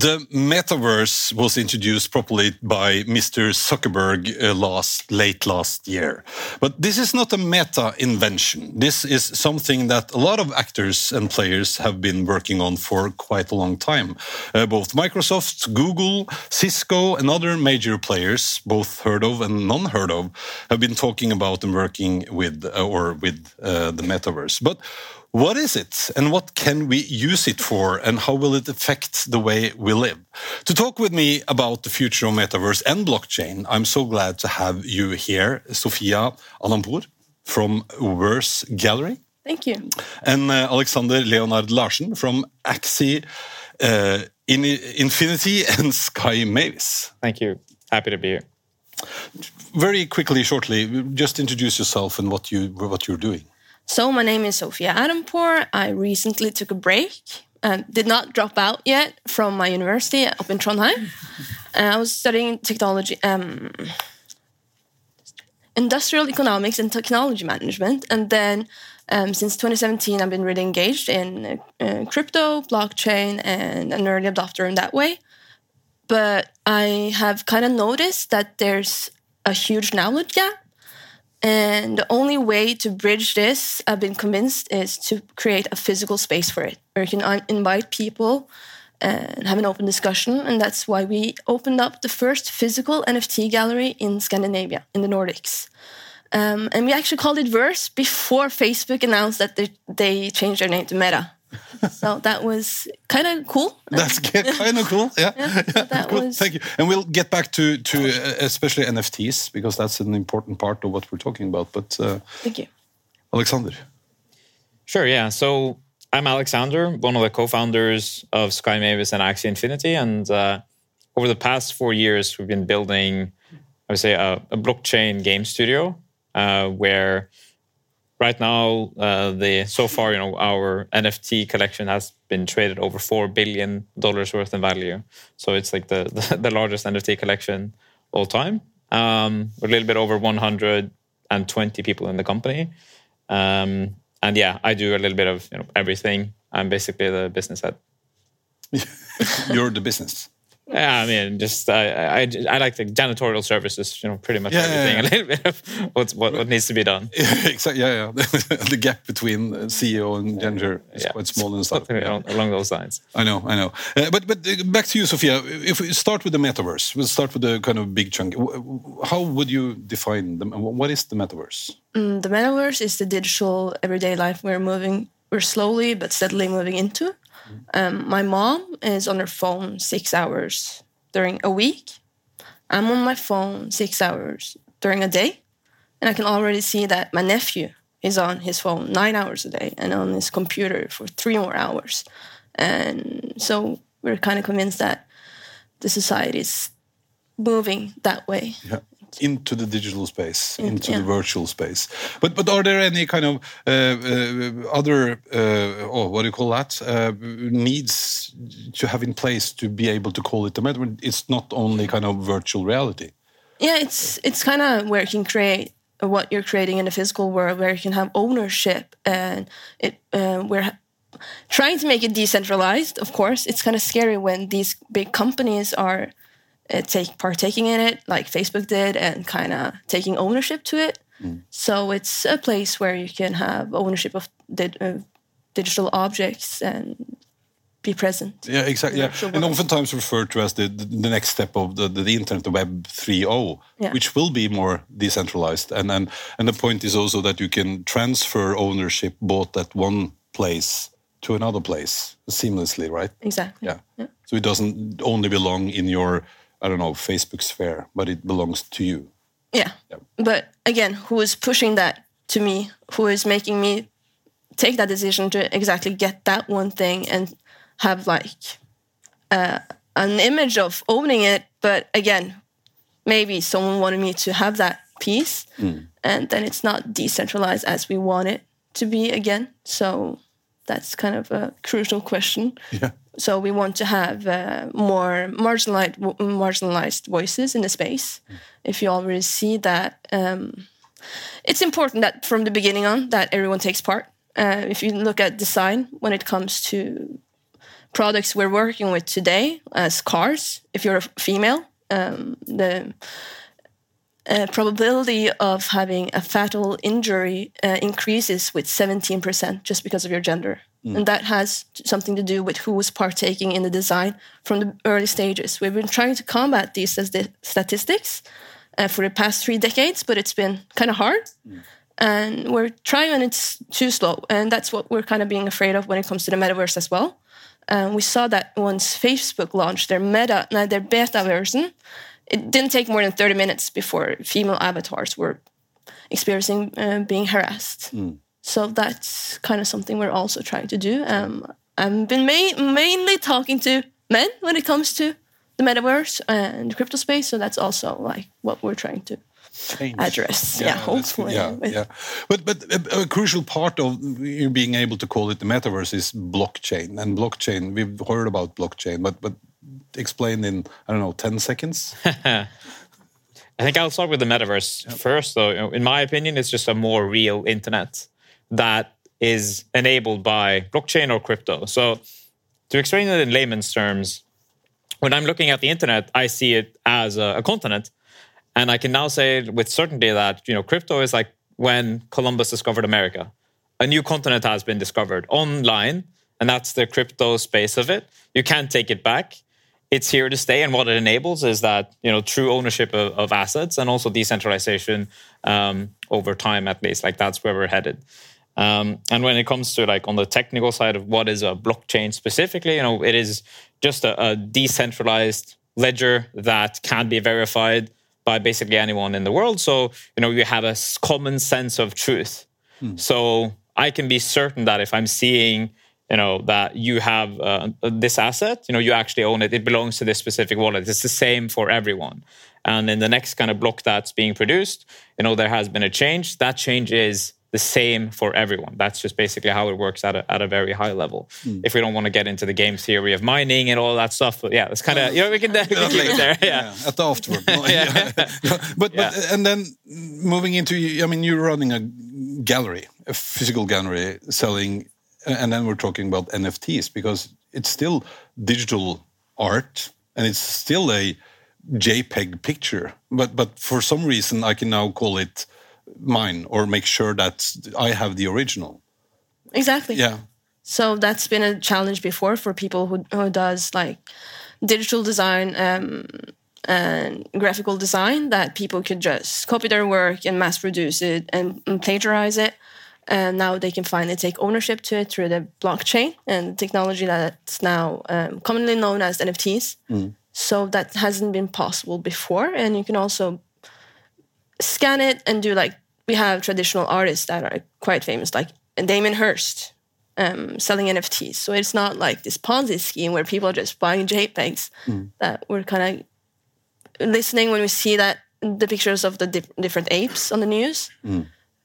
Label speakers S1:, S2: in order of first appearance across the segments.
S1: the metaverse was introduced properly by Mr. Zuckerberg uh, last late last year. But this is not a meta invention. This is something that a lot of actors and players have been working on for quite a long time. Uh, both Microsoft, Google, Cisco, and other major players, both heard of and non heard of, have been talking about and working with uh, or with uh, the metaverse. But what is it and what can we use it for and how will it affect the way we live? To talk with me about the future of metaverse and blockchain, I'm so glad to have you here, Sofia Alampour from Verse Gallery.
S2: Thank you.
S1: And uh, Alexander Leonard Larsen from Axie uh, in Infinity and Sky Mavis.
S3: Thank you. Happy to be here.
S1: Very quickly, shortly, just introduce yourself and what you what you're doing.
S2: So my name is Sophia Adampour. I recently took a break and did not drop out yet from my university up in Trondheim. And I was studying technology, um, industrial economics and technology management. And then um, since 2017, I've been really engaged in uh, crypto, blockchain, and an early adopter in that way. But I have kind of noticed that there's a huge knowledge gap and the only way to bridge this, I've been convinced, is to create a physical space for it, where you can invite people and have an open discussion. And that's why we opened up the first physical NFT gallery in Scandinavia, in the Nordics. Um, and we actually called it Verse before Facebook announced that they, they changed their name to Meta so that was kind of cool.
S1: That's kind of cool. Yeah, yeah, yeah that cool. was. Thank you. And we'll get back to to uh, especially NFTs because that's an important part of what we're talking about. But uh,
S2: thank you,
S1: Alexander.
S3: Sure. Yeah. So I'm Alexander, one of the co-founders of Sky Mavis and Axie Infinity, and uh, over the past four years, we've been building, I would say, a, a blockchain game studio uh, where right now uh, the so far you know our nft collection has been traded over four billion dollars worth in value. So it's like the, the, the largest nft collection all time. Um, a little bit over 120 people in the company. Um, and yeah i do a little bit of you know everything. I'm basically the business head.
S1: You're the business
S3: yeah, I mean, just I, I, I like the janitorial services. You know, pretty much yeah, everything. Yeah, yeah. A little bit of what's what, what needs to be done.
S1: Yeah, exactly. Yeah, yeah. the gap between CEO and janitor is quite small and stuff.
S3: Along, along, those lines.
S1: I know, I know. Uh, but but uh, back to you, Sofia. If we start with the metaverse, we'll start with the kind of big chunk. How would you define them? What is the metaverse?
S2: Mm, the metaverse is the digital everyday life we're moving. We're slowly but steadily moving into. Um, my mom is on her phone six hours during a week. I'm on my phone six hours during a day. And I can already see that my nephew is on his phone nine hours a day and on his computer for three more hours. And so we're kind of convinced that the society is moving that way.
S1: Yeah into the digital space, In, into yeah. the virtual space. But but are there any kind of uh, uh, other uh, oh what do you call that uh, needs to have in place to be able to call it a metaverse? It's not only kind of virtual reality.
S2: Yeah, it's it's kind of where you can create what you're creating in the physical world, where you can have ownership, and it uh, we're trying to make it decentralized. Of course, it's kind of scary when these big companies are take partaking in it like Facebook did and kind of taking ownership to it. Mm. So it's a place where you can have ownership of di uh, digital objects and be present.
S1: Yeah, exactly. Yeah. And oftentimes referred to as the, the, the next step of the, the, the internet, the Web 3.0, yeah. which will be more decentralized. And, and, and the point is also that you can transfer ownership both at one place to another place seamlessly, right?
S2: Exactly.
S1: Yeah. yeah. So it doesn't only belong in your I don't know, Facebook sphere, but it belongs to you.
S2: Yeah. yeah. But again, who is pushing that to me? Who is making me take that decision to exactly get that one thing and have like uh, an image of owning it? But again, maybe someone wanted me to have that piece, mm. and then it's not decentralized as we want it to be again. So that's kind of a crucial question.
S1: Yeah.
S2: So we want to have uh, more marginalized marginalized voices in the space. Mm. If you already see that, um, it's important that from the beginning on that everyone takes part. Uh, if you look at design when it comes to products we're working with today, as cars, if you're a female, um, the uh, probability of having a fatal injury uh, increases with 17% just because of your gender. And that has something to do with who was partaking in the design from the early stages. We've been trying to combat these as the statistics uh, for the past three decades, but it's been kind of hard. And we're trying, and it's too slow. And that's what we're kind of being afraid of when it comes to the metaverse as well. Um, we saw that once Facebook launched their meta, no, their beta version, it didn't take more than 30 minutes before female avatars were experiencing uh, being harassed. So that's kind of something we're also trying to do. Um, I've been ma- mainly talking to men when it comes to the metaverse and the crypto space. So that's also like what we're trying to
S1: Change.
S2: address. Yeah,
S1: that's good.
S2: hopefully.
S1: Yeah, yeah. But but a, a crucial part of you being able to call it the metaverse is blockchain. And blockchain, we've heard about blockchain, but but explain in I don't know ten seconds.
S3: I think I'll start with the metaverse first, though. In my opinion, it's just a more real internet that is enabled by blockchain or crypto. So, to explain it in layman's terms, when I'm looking at the internet, I see it as a, a continent, and I can now say with certainty that you know crypto is like when Columbus discovered America. A new continent has been discovered online, and that's the crypto space of it. You can't take it back it's here to stay and what it enables is that you know true ownership of, of assets and also decentralization um, over time at least like that's where we're headed um, and when it comes to like on the technical side of what is a blockchain specifically you know it is just a, a decentralized ledger that can be verified by basically anyone in the world. So you know you have a common sense of truth. So i can be certain that if i'm seeing you know that you have uh, this asset you know you actually own it it belongs to this specific wallet. It's the same for everyone. And in the next kind of block that's being produced you know there has been a change. That change is the same for everyone that's just basically how it works at a, at a very high level hmm. if we don't want to get into the game theory of mining and all that stuff but yeah it's kind of you know we can, we can keep it there yeah
S1: at the afterward. yeah. but
S3: Yeah.
S1: but and then moving into I mean you're running a gallery, a physical gallery selling and then we're talking about NFTs because it's still digital art and it's still a JPEG picture. But but for some reason I can now call it mine or make sure that I have the original.
S2: Exactly.
S1: Yeah.
S2: So that's been a challenge before for people who, who does like digital design um, and graphical design that people could just copy their work and mass produce it and, and plagiarize it. And now they can finally take ownership to it through the blockchain and technology that's now um, commonly known as NFTs. So that hasn't been possible before. And you can also scan it and do like we have traditional artists that are quite famous, like Damien Hirst, um, selling NFTs. So it's not like this Ponzi scheme where people are just buying JPEGs. That we're kind of listening when we see that the pictures of the dif- different apes on the news.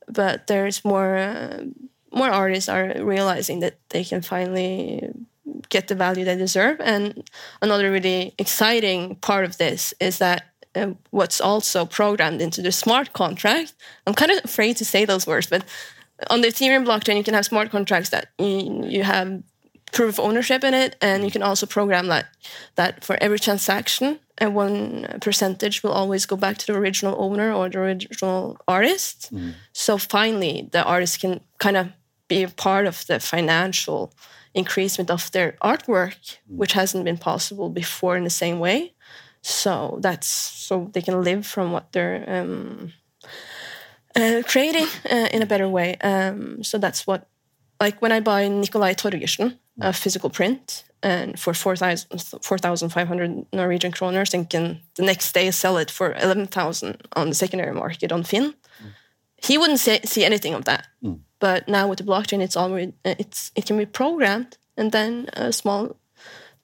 S2: But there's more uh, more artists are realizing that they can finally get the value they deserve. And another really exciting part of this is that uh, what's also programmed into the smart contract. I'm kind of afraid to say those words, but on the Ethereum blockchain, you can have smart contracts that you, you have proof of ownership in it, and you can also program that that for every transaction, and one percentage will always go back to the original owner or the original artist. So finally, the artist can kind of be a part of the financial increasement of their artwork, which hasn't been possible before in the same way. So that's so they can live from what they're um, uh, creating uh, in a better way. Um, so that's what, like when I buy Nikolai Torgersen, a physical print, and for 4,000 4,500 Norwegian kroners, and can the next day sell it for 11,000 on the secondary market on Finn. He wouldn't see, see anything of that. But now with the blockchain, it's already it's it can be programmed, and then a small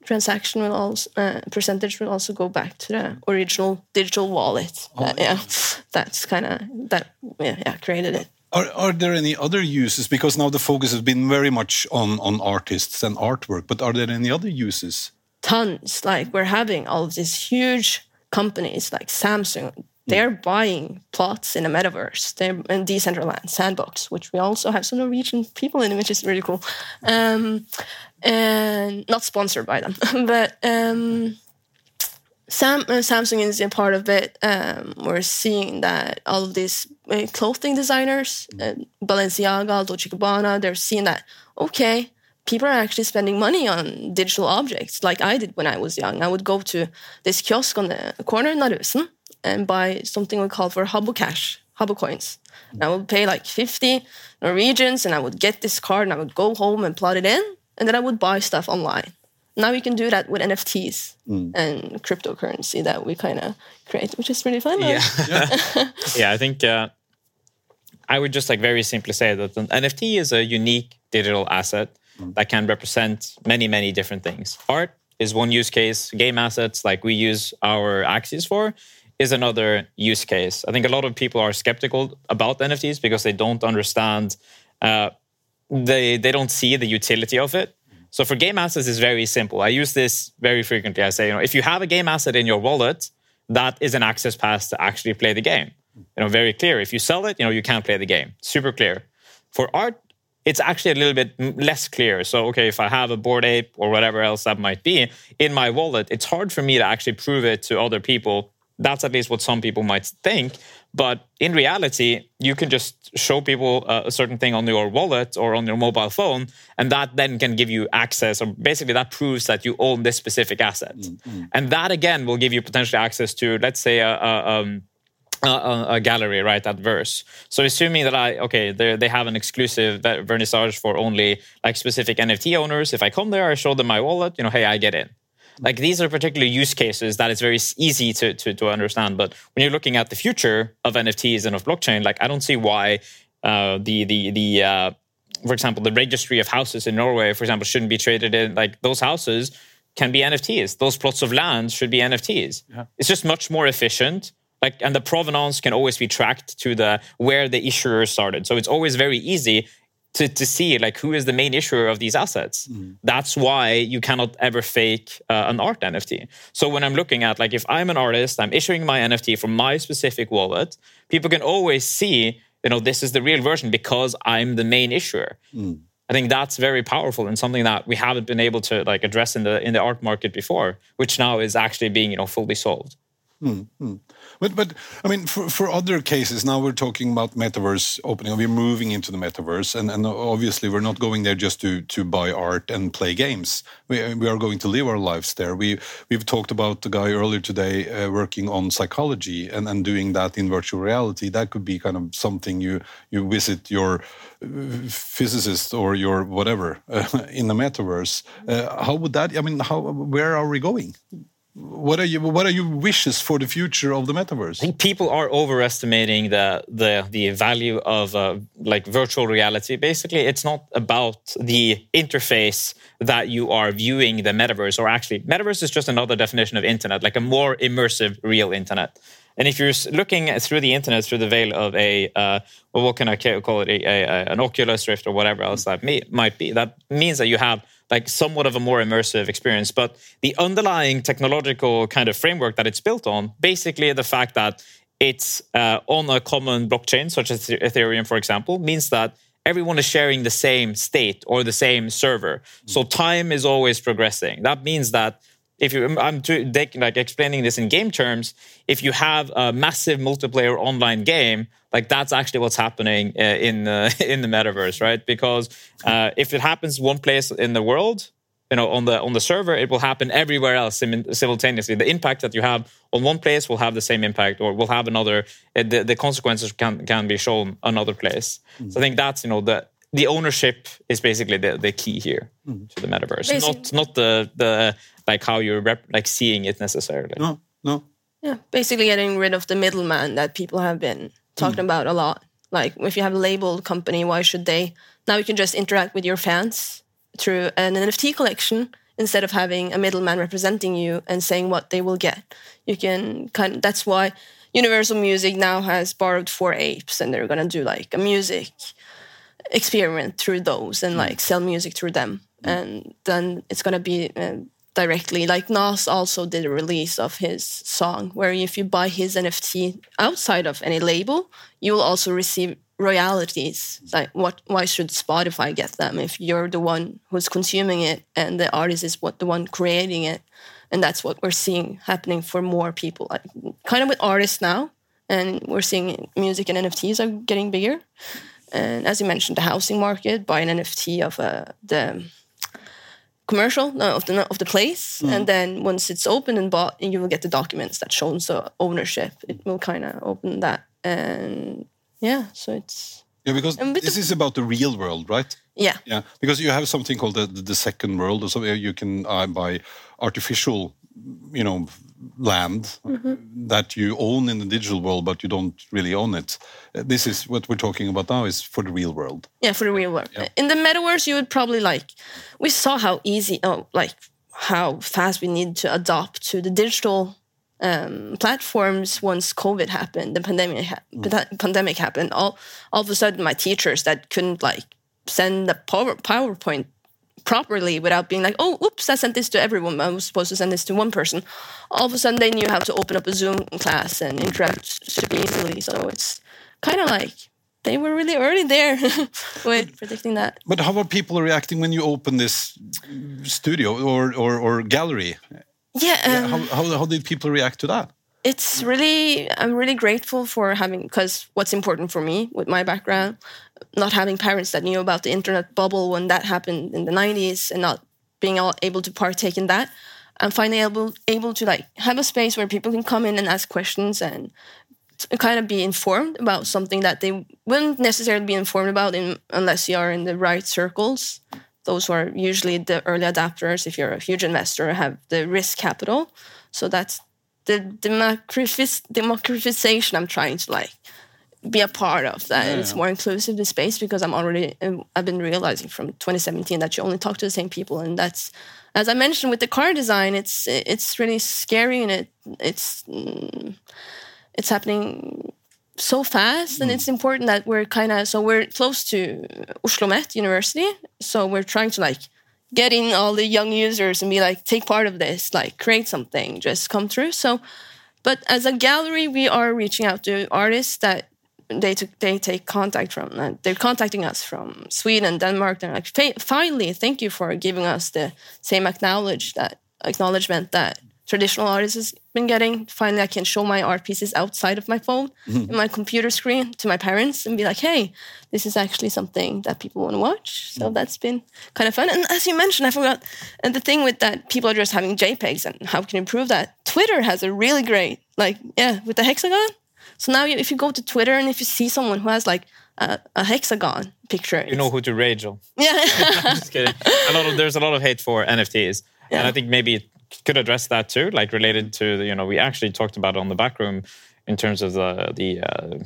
S2: transaction will also uh, percentage will also go back to the original digital wallet. That- yeah, that's kind of that. Yeah, yeah, created it.
S1: Are, are there any other uses? Because now the focus has been very much on, on artists and artwork, but are there any other uses?
S2: Tons. Like we're having all of these huge companies like Samsung They're buying plots in a metaverse. They're in Decentraland Sandbox, which we also have some Norwegian people in, which is really cool. Um, and not sponsored by them, but um, Sam, uh, Samsung is a part of it. Um, we're seeing that all of these uh, clothing designers, uh, Balenciaga, Dolce Gabbana, they're seeing that okay, people are actually spending money on digital objects, like I did when I was young. I would go to this kiosk on the corner in Narvesen and buy something we call for Habbo Cash, Habbo coins. And I would pay like 50 Norwegians, and I would get this card, and I would go home and plot it in, and then I would buy stuff online now we can do that with NFTs mm. and cryptocurrency that we kind of create, which is really fun.
S3: Yeah, yeah. yeah. I think uh, I would just like very simply say that an NFT is a unique digital asset mm. that can represent many, many different things. Art is one use case. Game assets, like we use our axes for, is another use case. I think a lot of people are skeptical about NFTs because they don't understand. Uh, they they don't see the utility of it so for game assets, it's very simple. I use this very frequently. I say, you know, if you have a game asset in your wallet, that is an access pass to actually play the game. You know, very clear. If you sell it, you know, you can't play the game. Super clear. For art, it's actually a little bit less clear. So, okay, if I have a Bored Ape or whatever else that might be in my wallet, it's hard for me to actually prove it to other people that's at least what some people might think. But in reality, you can just show people a certain thing on your wallet or on your mobile phone, and that then can give you access, or basically that proves that you own this specific asset. Mm-hmm. And that again will give you potentially access to, let's say, a, a, um, a, a gallery, right? That verse. So assuming that I okay, they have an exclusive vernissage for only like specific NFT owners. If I come there, I show them my wallet. You know, hey, I get in. Like these are particular use cases that it's very easy to, to, to understand. But when you're looking at the future of NFTs and of blockchain, like I don't see why uh, the the the uh, for example the registry of houses in Norway, for example, shouldn't be traded in. Like those houses can be NFTs. Those plots of land should be NFTs. Yeah. It's just much more efficient. Like and the provenance can always be tracked to the where the issuer started. So it's always very easy to, to see like who is the main issuer of these assets. Mm. That's why you cannot ever fake uh, an art NFT. So when I'm looking at like if I'm an artist, I'm issuing my NFT from my specific wallet, people can always see, you know, this is the real version because I'm the main issuer. Mm. I think that's very powerful and something that we haven't been able to like address in the in the art market before, which now is actually being, you know, fully solved.
S1: Mm, mm. But but I mean, for, for other cases, now we're talking about metaverse opening. We're moving into the metaverse, and, and obviously we're not going there just to to buy art and play games. We, we are going to live our lives there. We we've talked about the guy earlier today uh, working on psychology and, and doing that in virtual reality. That could be kind of something you you visit your uh, physicist or your whatever uh, in the metaverse. Uh, how would that? I mean, how where are we going? What are you what are your wishes for the future of the metaverse?
S3: I think people are overestimating the the the value of uh, like virtual reality. Basically it's not about the interface that you are viewing the metaverse or actually metaverse is just another definition of internet like a more immersive real internet. And if you're looking through the internet through the veil of a uh, well, what can I call it, a, a, an Oculus Rift or whatever else that may, might be, that means that you have like somewhat of a more immersive experience. But the underlying technological kind of framework that it's built on, basically the fact that it's uh, on a common blockchain, such as Ethereum, for example, means that everyone is sharing the same state or the same server. So time is always progressing. That means that if you, I'm to, like explaining this in game terms, if you have a massive multiplayer online game, like that's actually what's happening uh, in the in the metaverse, right? Because uh, if it happens one place in the world, you know, on the on the server, it will happen everywhere else simultaneously. The impact that you have on one place will have the same impact, or will have another. Uh, the, the consequences can can be shown another place. Mm-hmm. So I think that's you know the the ownership is basically the, the key here mm-hmm. to the metaverse, basically. not not the the like how you're rep- like seeing it necessarily.
S1: No, no.
S2: Yeah, basically getting rid of the middleman that people have been talking mm. about a lot. Like if you have a labeled company, why should they? Now you can just interact with your fans through an NFT collection instead of having a middleman representing you and saying what they will get. You can kind of, that's why Universal Music now has borrowed four apes and they're gonna do like a music experiment through those and mm. like sell music through them. Mm. And then it's gonna be uh, directly. Like Nas also did a release of his song, where if you buy his NFT outside of any label, you will also receive royalties. Like, what? Why should Spotify get them if you're the one who's consuming it and the artist is what the one creating it? And that's what we're seeing happening for more people. Like, kind of with artists now, and we're seeing music and NFTs are getting bigger. And as you mentioned, the housing market, buy an NFT of uh, the commercial no, of the of the place, and then once it's open and bought, you will get the documents that shows the ownership. It will kind of open that, and yeah, so it's
S1: Yeah, because this
S2: the-
S1: is about the real world, right?
S2: yeah,
S1: Yeah, because you have something called the, the, second world, or so you can uh, buy artificial, you know, land
S2: Mm-hmm.
S1: that you own in the digital world, but you don't really own it. Uh, This is what we're talking about now is for the real world.
S2: yeah, for the real world. In the metaverse, you would probably like. We saw how easy, oh, like how fast we need to adopt to the digital um, platforms once COVID happened, the pandemic ha- panda- pandemic happened. All all of a sudden, my teachers that couldn't like send the power, PowerPoint properly without being like, oh, oops, I sent this to everyone. I was supposed to send this to one person. All of a sudden, they knew how to open up a Zoom class and interact super easily. So it's kind of like they were really early there with predicting that.
S1: But how are people reacting when you open this studio or, or, or gallery?
S2: Yeah, um,
S1: how, how, how did people react to that?
S2: it's really i'm really grateful for having because what's important for me with my background not having parents that knew about the internet bubble when that happened in the 90s and not being able to partake in that i'm finally able able to like have a space where people can come in and ask questions and kind of be informed about something that they wouldn't necessarily be informed about in, unless you are in the right circles. Those who are usually the early adapters if you're a huge investor have the risk capital. So that's the democratization I'm trying to like be a part of that. And it's more inclusive the space because I'm already um, I've been realizing from 2017 that you only talk to the same people and that's as I mentioned with the car design it's it's really scary and it it's mm, it's happening so fast and it's important that we're kind of so we're close to Oslo Met University so we're trying to like get in all the young users and be like take part of this like create something just come through. So but as a gallery we are reaching out to artists that they took they take contact from uh, they're contacting us from sweden denmark. They're like finally thank you for giving us the same acknowledge that acknowledgement that traditional artists has been getting. Finally i can show my art pieces outside of my phone mm-hmm. in my computer screen to my parents and be like hey this is actually something that people want to watch. So mm-hmm. that's been kind of fun. And as you mentioned i forgot and the thing with that people are just having jpegs and how can you improve that? Twitter has a really great like yeah with the hexagon so now you, if you go to twitter and if you see someone who has like a, a hexagon picture
S3: You know who to rage on.
S2: yeah
S3: Just kidding. A lot of there's a lot of hate for NFTs, and I think maybe it could address that too, like related to the, you know we actually talked about it on the back room in terms of the the uh,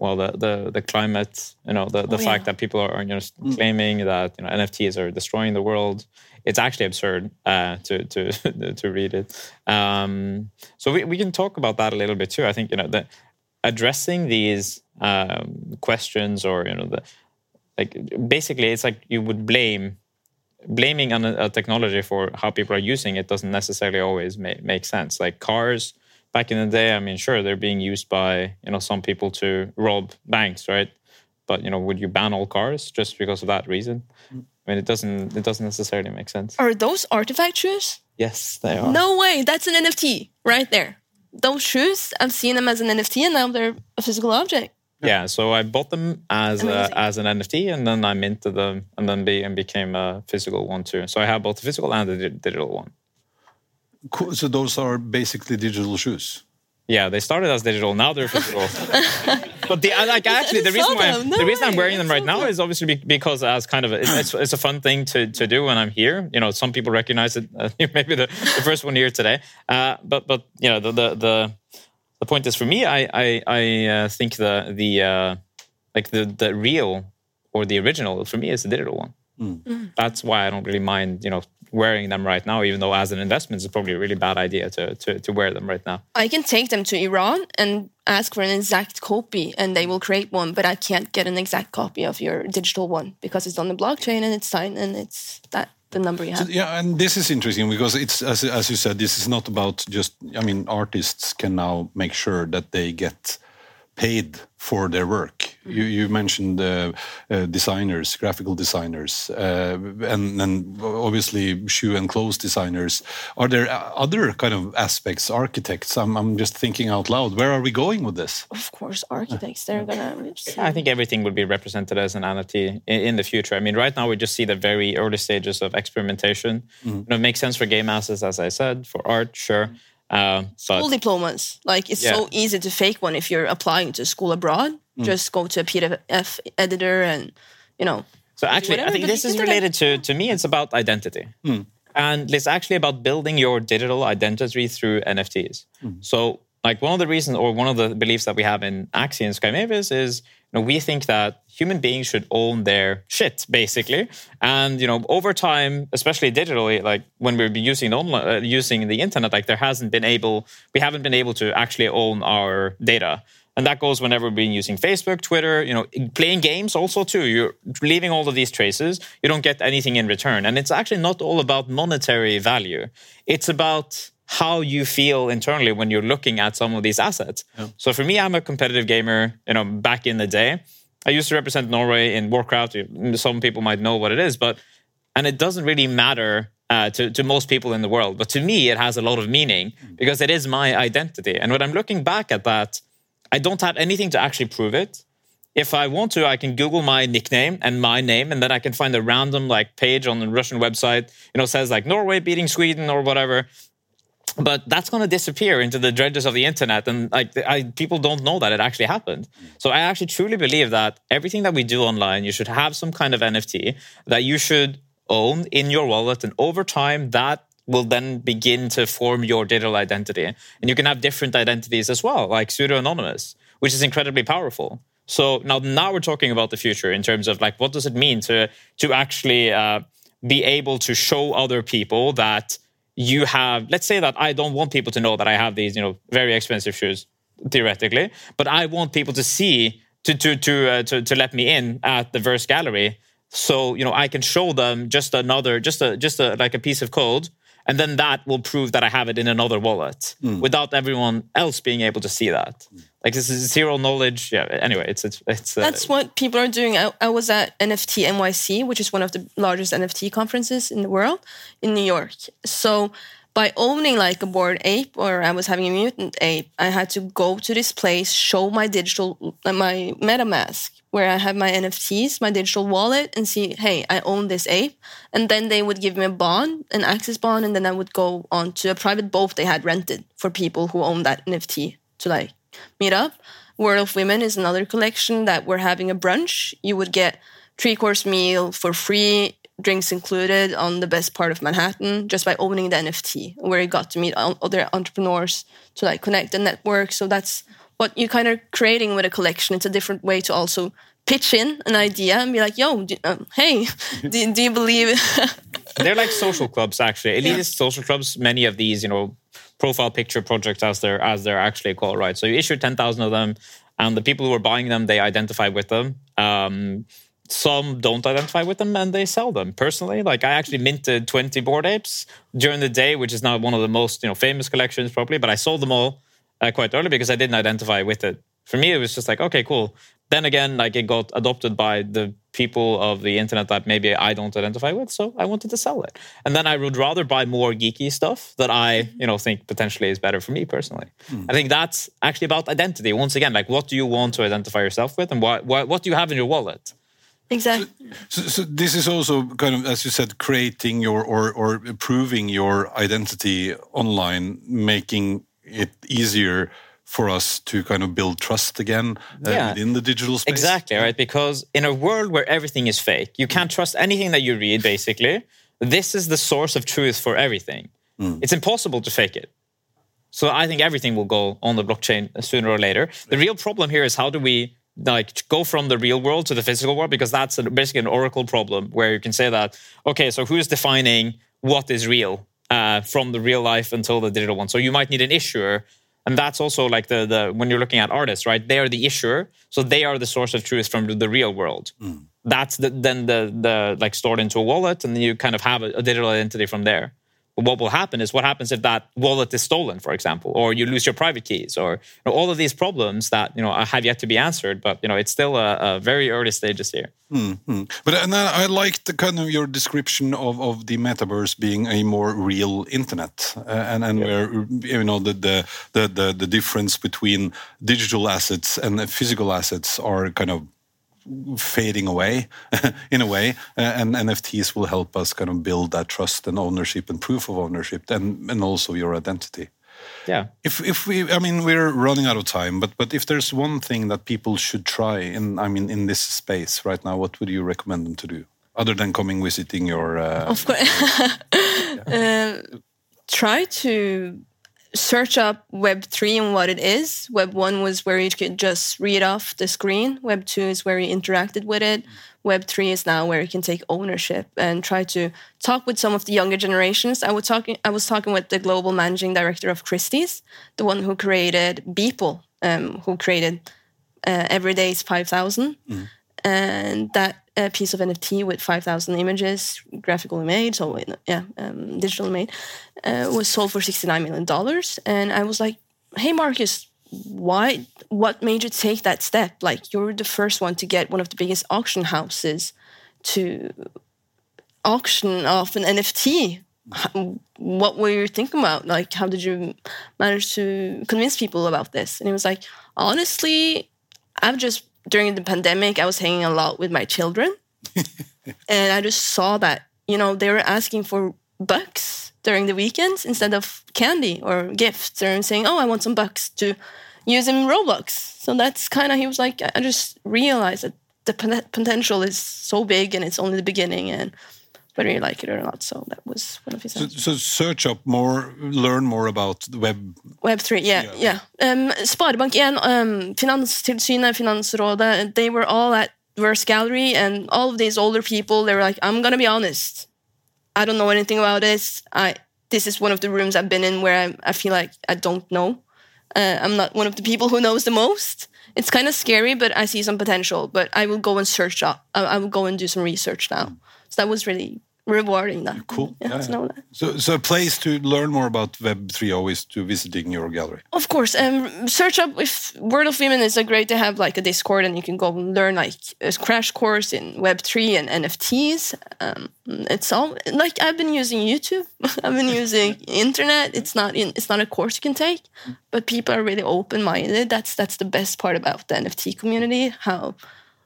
S3: well the the the climate, you know the the
S2: Oh,
S3: fact
S2: yeah.
S3: that people are you know claiming that you know NFTs are destroying the world. It's actually absurd uh, to to to read it. Um, so we, we can talk about that a little bit too. I think you know that addressing these um, questions or you know the like basically it's like you would blame blaming on a, a technology for how people are using it doesn't necessarily always make, make sense like cars back in the day i mean sure they're being used by you know some people to rob banks right but you know would you ban all cars just because of that reason i mean it doesn't it doesn't necessarily make sense
S2: are those RTFKT shoes
S3: yes they are
S2: No way, that's an NFT right there. Those shoes, I've seen them as an NFT and now they're a physical object.
S3: yeah so i bought them as a, as an nft and then i minted them and then be, and became a physical one too so i have both the physical and the di- digital one
S1: Cool. So those are basically digital shoes.
S3: Yeah, they started as digital. Now they're physical. but the like actually the reason
S2: saw
S3: why
S2: them. No
S3: the reason I'm wearing them right now is obviously because as kind of a, it's it's a fun thing to to do when I'm here. You know, some people recognize it. Uh, maybe the, the first one here today. Uh, but but you know the the the, the point is for me, I I I uh, think the the uh, like the the real or the original for me is the digital one. That's why I don't really mind you know wearing them right now, even though as an investment, it's probably a really bad idea to to to wear them right now.
S2: I can take them to Iran and ask for an exact copy and they will create one, but I can't get an exact copy of your digital one because it's on the blockchain and it's signed and it's that the number you have.
S1: So, yeah, and this is interesting because it's as as you said, this is not about just. I mean, artists can now make sure that they get paid for their work. You, you mentioned uh, uh, designers, graphical designers, uh, and, and obviously shoe and clothes designers. Are there other kind of aspects, architects? I'm, I'm just thinking out loud. Where are we going with this?
S2: Of course, architects. They're gonna.
S3: I think everything would be represented as an NFT in, in, the future. I mean, right now we just see the very early stages of experimentation. Mm. You know, it makes sense for game assets, as I said, for art, sure. Mm.
S2: Uh, school diplomas, like it's yeah. so easy to fake one if you're applying to school abroad. Mm. Just go to a PDF editor and you know.
S3: So actually, whatever, I think this is related to to me. It's about identity, mm. and it's actually about building your digital identity through NFTs. Mm. So, like one of the reasons or one of the beliefs that we have in Axie and Sky Mavis is know, we think that human beings should own their shit basically and you know over time especially digitally like when we're using online uh, using the internet like there hasn't been able we haven't been able to actually own our data and that goes whenever we've been using facebook twitter you know playing games also too you're leaving all of these traces you don't get anything in return and it's actually not all about monetary value it's about how you feel internally when you're looking at some of these assets. Yeah. So for me, I'm a competitive gamer. You know, back in the day, I used to represent Norway in Warcraft. Some people might know what it is, but and it doesn't really matter uh, to, to most people in the world. But to me, it has a lot of meaning hmm. because it is my identity. And when I'm looking back at that, I don't have anything to actually prove it. If I want to, I can Google my nickname and my name, and then I can find a random like page on the Russian website, you know, says like Norway beating Sweden or whatever but that's going to disappear into the dredges of the internet and like I, people don't know that it actually happened so i actually truly believe that everything that we do online you should have some kind of nft that you should own in your wallet and over time that will then begin to form your digital identity. And you can have different identities as well like pseudo anonymous which is incredibly powerful. So now now we're talking about the future in terms of like what does it mean to to actually uh, be able to show other people that you have let's say that i don't want people to know that i have these you know very expensive shoes theoretically but i want people to see to to to uh, to, to let me in at the verse gallery. So you know i can show them just another just a just a like a piece of code and then that will prove that I have it in another wallet mm. without everyone else being able to see that. Like this is zero knowledge. Yeah. Anyway, it's it's it's.
S2: Uh, That's what people are doing. I, I, was at NFT NYC, which is one of the largest NFT conferences in the world in New York. So by owning like a Bored Ape or I was having a mutant ape, I had to go to this place, show my digital, uh, my MetaMask, where I have my NFTs, my digital wallet, and see, hey, I own this ape. And then they would give me a bond, an access bond, and then I would go on to a private boat they had rented for people who own that NFT to like meet up. World of Women is another collection that we're having a brunch. You would get three course meal for free drinks included on the best part of Manhattan just by opening the NFT, where you got to meet other entrepreneurs to like connect and network. So that's what you're kind of creating with a collection. It's a different way to also pitch in an idea and be like, "Yo, do, um, hey, do, do, you believe?"
S3: they're like social clubs, actually. Elitist yeah. social clubs. Many of these, you know, profile picture projects, as they're as they're actually called, right? So you issue ten thousand of them, and the people who are buying them, they identify with them. Um, some don't identify with them and they sell them. Personally like i actually minted 20 Bored Apes during the day which is now one of the most you know famous collections probably but i sold them all uh, quite early because i didn't identify with it. For me it was just like okay cool. Then again like it got adopted by the people of the internet that maybe i don't identify with so i wanted to sell it. And then i would rather buy more geeky stuff that i you know think potentially is better for me personally. Mm. i think that's actually about identity. Once again like what do you want to identify yourself with and what, what, what do you have in your wallet
S2: Exactly.
S1: So, so, this is also kind of, as you said, creating your or or improving your identity online, making it easier for us to kind of build trust again uh, yeah. within the digital space.
S3: Exactly, right? Because in a world where everything is fake, you can't trust anything that you read. Basically, this is the source of truth for everything. Mm. It's impossible to fake it. So I think everything will go on the blockchain sooner or later. The real problem here is how do we like go from the real world to the physical world because that's a, basically an oracle problem where you can say that okay so who's defining what is real uh, from the real life until the digital one so you might need an issuer and that's also like the the when you're looking at artists right they are the issuer so they are the source of truth from the real world mm. that's the, then the the like stored into a wallet, and then you kind of have a, a digital identity from there. What will happen is what happens if that wallet is stolen, for example, or you lose your private keys, or you know, all of these problems that you know have yet to be answered. But you know, it's still a, a very early stages here.
S1: Mm-hmm. But and I, I liked the kind of your description of, of the metaverse being a more real internet, uh, and and where you know the, the the the the difference between digital assets and physical assets are kind of fading away in a way uh, and nfts will help us kind of build that trust and ownership and proof of ownership and and also your identity.
S3: Yeah.
S1: If if we i mean we're running out of time but but if there's one thing that people should try in i mean in this space right now what would you recommend them to do? Other than coming visiting your uh,
S2: of course. uh, try to search up web 3 and what it is. Web 1 was where you could just read off the screen. Web 2 is where you interacted with it. Web 3 is now where you can take ownership and try to talk with some of the younger generations. I was talking i was talking with the global managing director of christie's the one who created beeple um, who created uh, everyday's 5000 mm. and that a piece of NFT with 5,000 images, graphically made, so yeah, um, digitally made, uh, was sold for 69 million dollars. And I was like, "Hey, Marcus, why? What made you take that step? Like, you're the first one to get one of the biggest auction houses to auction off an NFT. What were you thinking about? Like, how did you manage to convince people about this?" And he was like, "Honestly, I've just." During the pandemic, I was hanging a lot with my children. and I just saw that, you know, they were asking for bucks during the weekends instead of candy or gifts. They're saying, oh, I want some bucks to use in Roblox. So that's kind of, he was like, I just realized that the potential is so big and it's only the beginning. And whether you like it or not. So that was one of his.
S1: So, so search up more, learn more about the web.
S2: Web three, yeah, yeah. yeah. Um, Sparebank1, um, Finanstilsynet, Finansrådet, they were all at Verse Gallery, and all of these older people, they were like, "I'm gonna be honest, I don't know anything about this. I this is one of the rooms I've been in where I, I feel like I don't know. Uh, I'm not one of the people who knows the most." It's kind of scary, but I see some potential. But I will go and search up. I, I will go and do some research now. So that was really rewarding. That
S1: cool.
S2: Yeah, yeah, yeah.
S1: So, so a place to learn more about Web three always to visiting your gallery.
S2: Of course, um, search up if World of Women is a great to have like a Discord and you can go learn like a crash course in Web three and NFTs. Um, it's all like I've been using YouTube. I've been using internet. It's not in. It's not a course you can take, but people are really open minded. That's that's the best part about the NFT community. How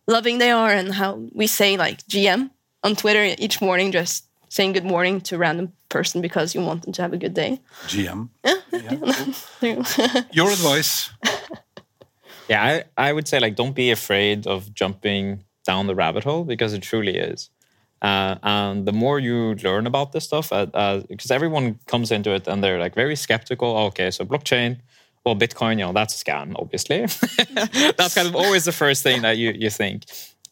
S2: loving they are and how we say like GM on Twitter each morning, just saying good morning to a random person because you want them to have a good day.
S1: GM.
S2: Yeah. yeah
S1: Your advice.
S3: Yeah, I, I would say like don't be afraid of jumping down the rabbit hole because it truly is. Uh, and the more you learn about this stuff, because uh, uh, everyone comes into it and they're like very skeptical. Okay, so blockchain, well, Bitcoin, you know, that's a scam, obviously. that's kind of always the first thing that you, you think.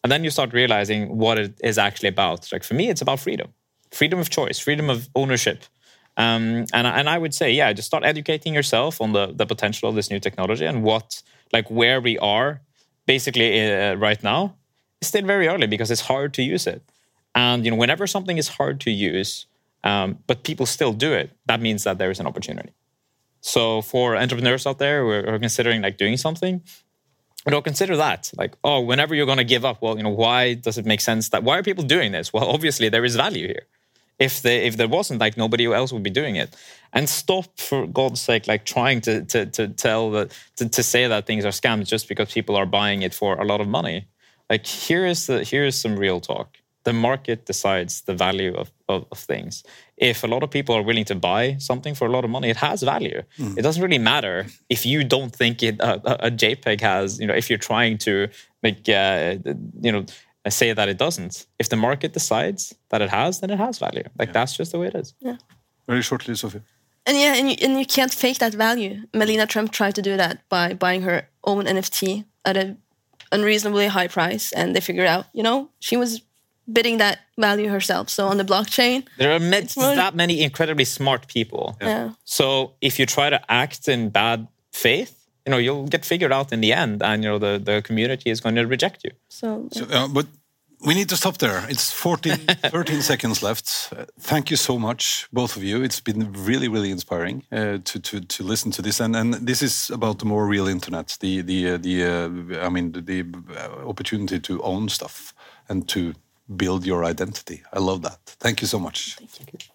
S3: And then you start realizing what it is actually about. Like for me, it's about freedom, freedom of choice, freedom of ownership. Um, and, and I would say, yeah, just start educating yourself on the, the potential of this new technology and what, like where we are basically uh, right now It's still very early because it's hard to use it. And you know, whenever something is hard to use, um, but people still do it, that means that there is an opportunity. So for entrepreneurs out there who are considering like doing something, you know, consider that. Like, oh, whenever you're going to give up, well, you know, why does it make sense that why are people doing this? Well, obviously there is value here. If they if there wasn't, like nobody else would be doing it. And stop for God's sake, like trying to to to tell that to, to say that things are scams just because people are buying it for a lot of money. Like here is the here is some real talk the market decides the value of, of, of, things. If a lot of people are willing to buy something for a lot of money, it has value. Mm. It doesn't really matter if you don't think it a, a JPEG has. You know, if you're trying to make uh, you know say that it doesn't. If the market decides that it has, then it has value. Like yeah. that's just the way it is.
S2: Yeah.
S1: Very shortly, Sophie.
S2: And yeah, and you, and you can't fake that value. Melania Trump tried to do that by buying her own NFT at an unreasonably high price, and they figured out, you know, she was bidding that value herself. So on the blockchain,
S3: there are met, that many incredibly smart people.
S2: Yeah. yeah.
S3: So if you try to act in bad faith, you know you'll get figured out in the end, and you know the the community is going to reject you.
S2: So,
S1: yeah. so uh, but we need to stop there. It's 14, 13 seconds left. Uh, thank you so much, both of you. It's been really, really inspiring uh, to, to to listen to this. And and this is about the more real internet. The the uh, the uh, I mean the, the uh, opportunity to own stuff and to build your identity. I love that. Thank you so much. Thank you.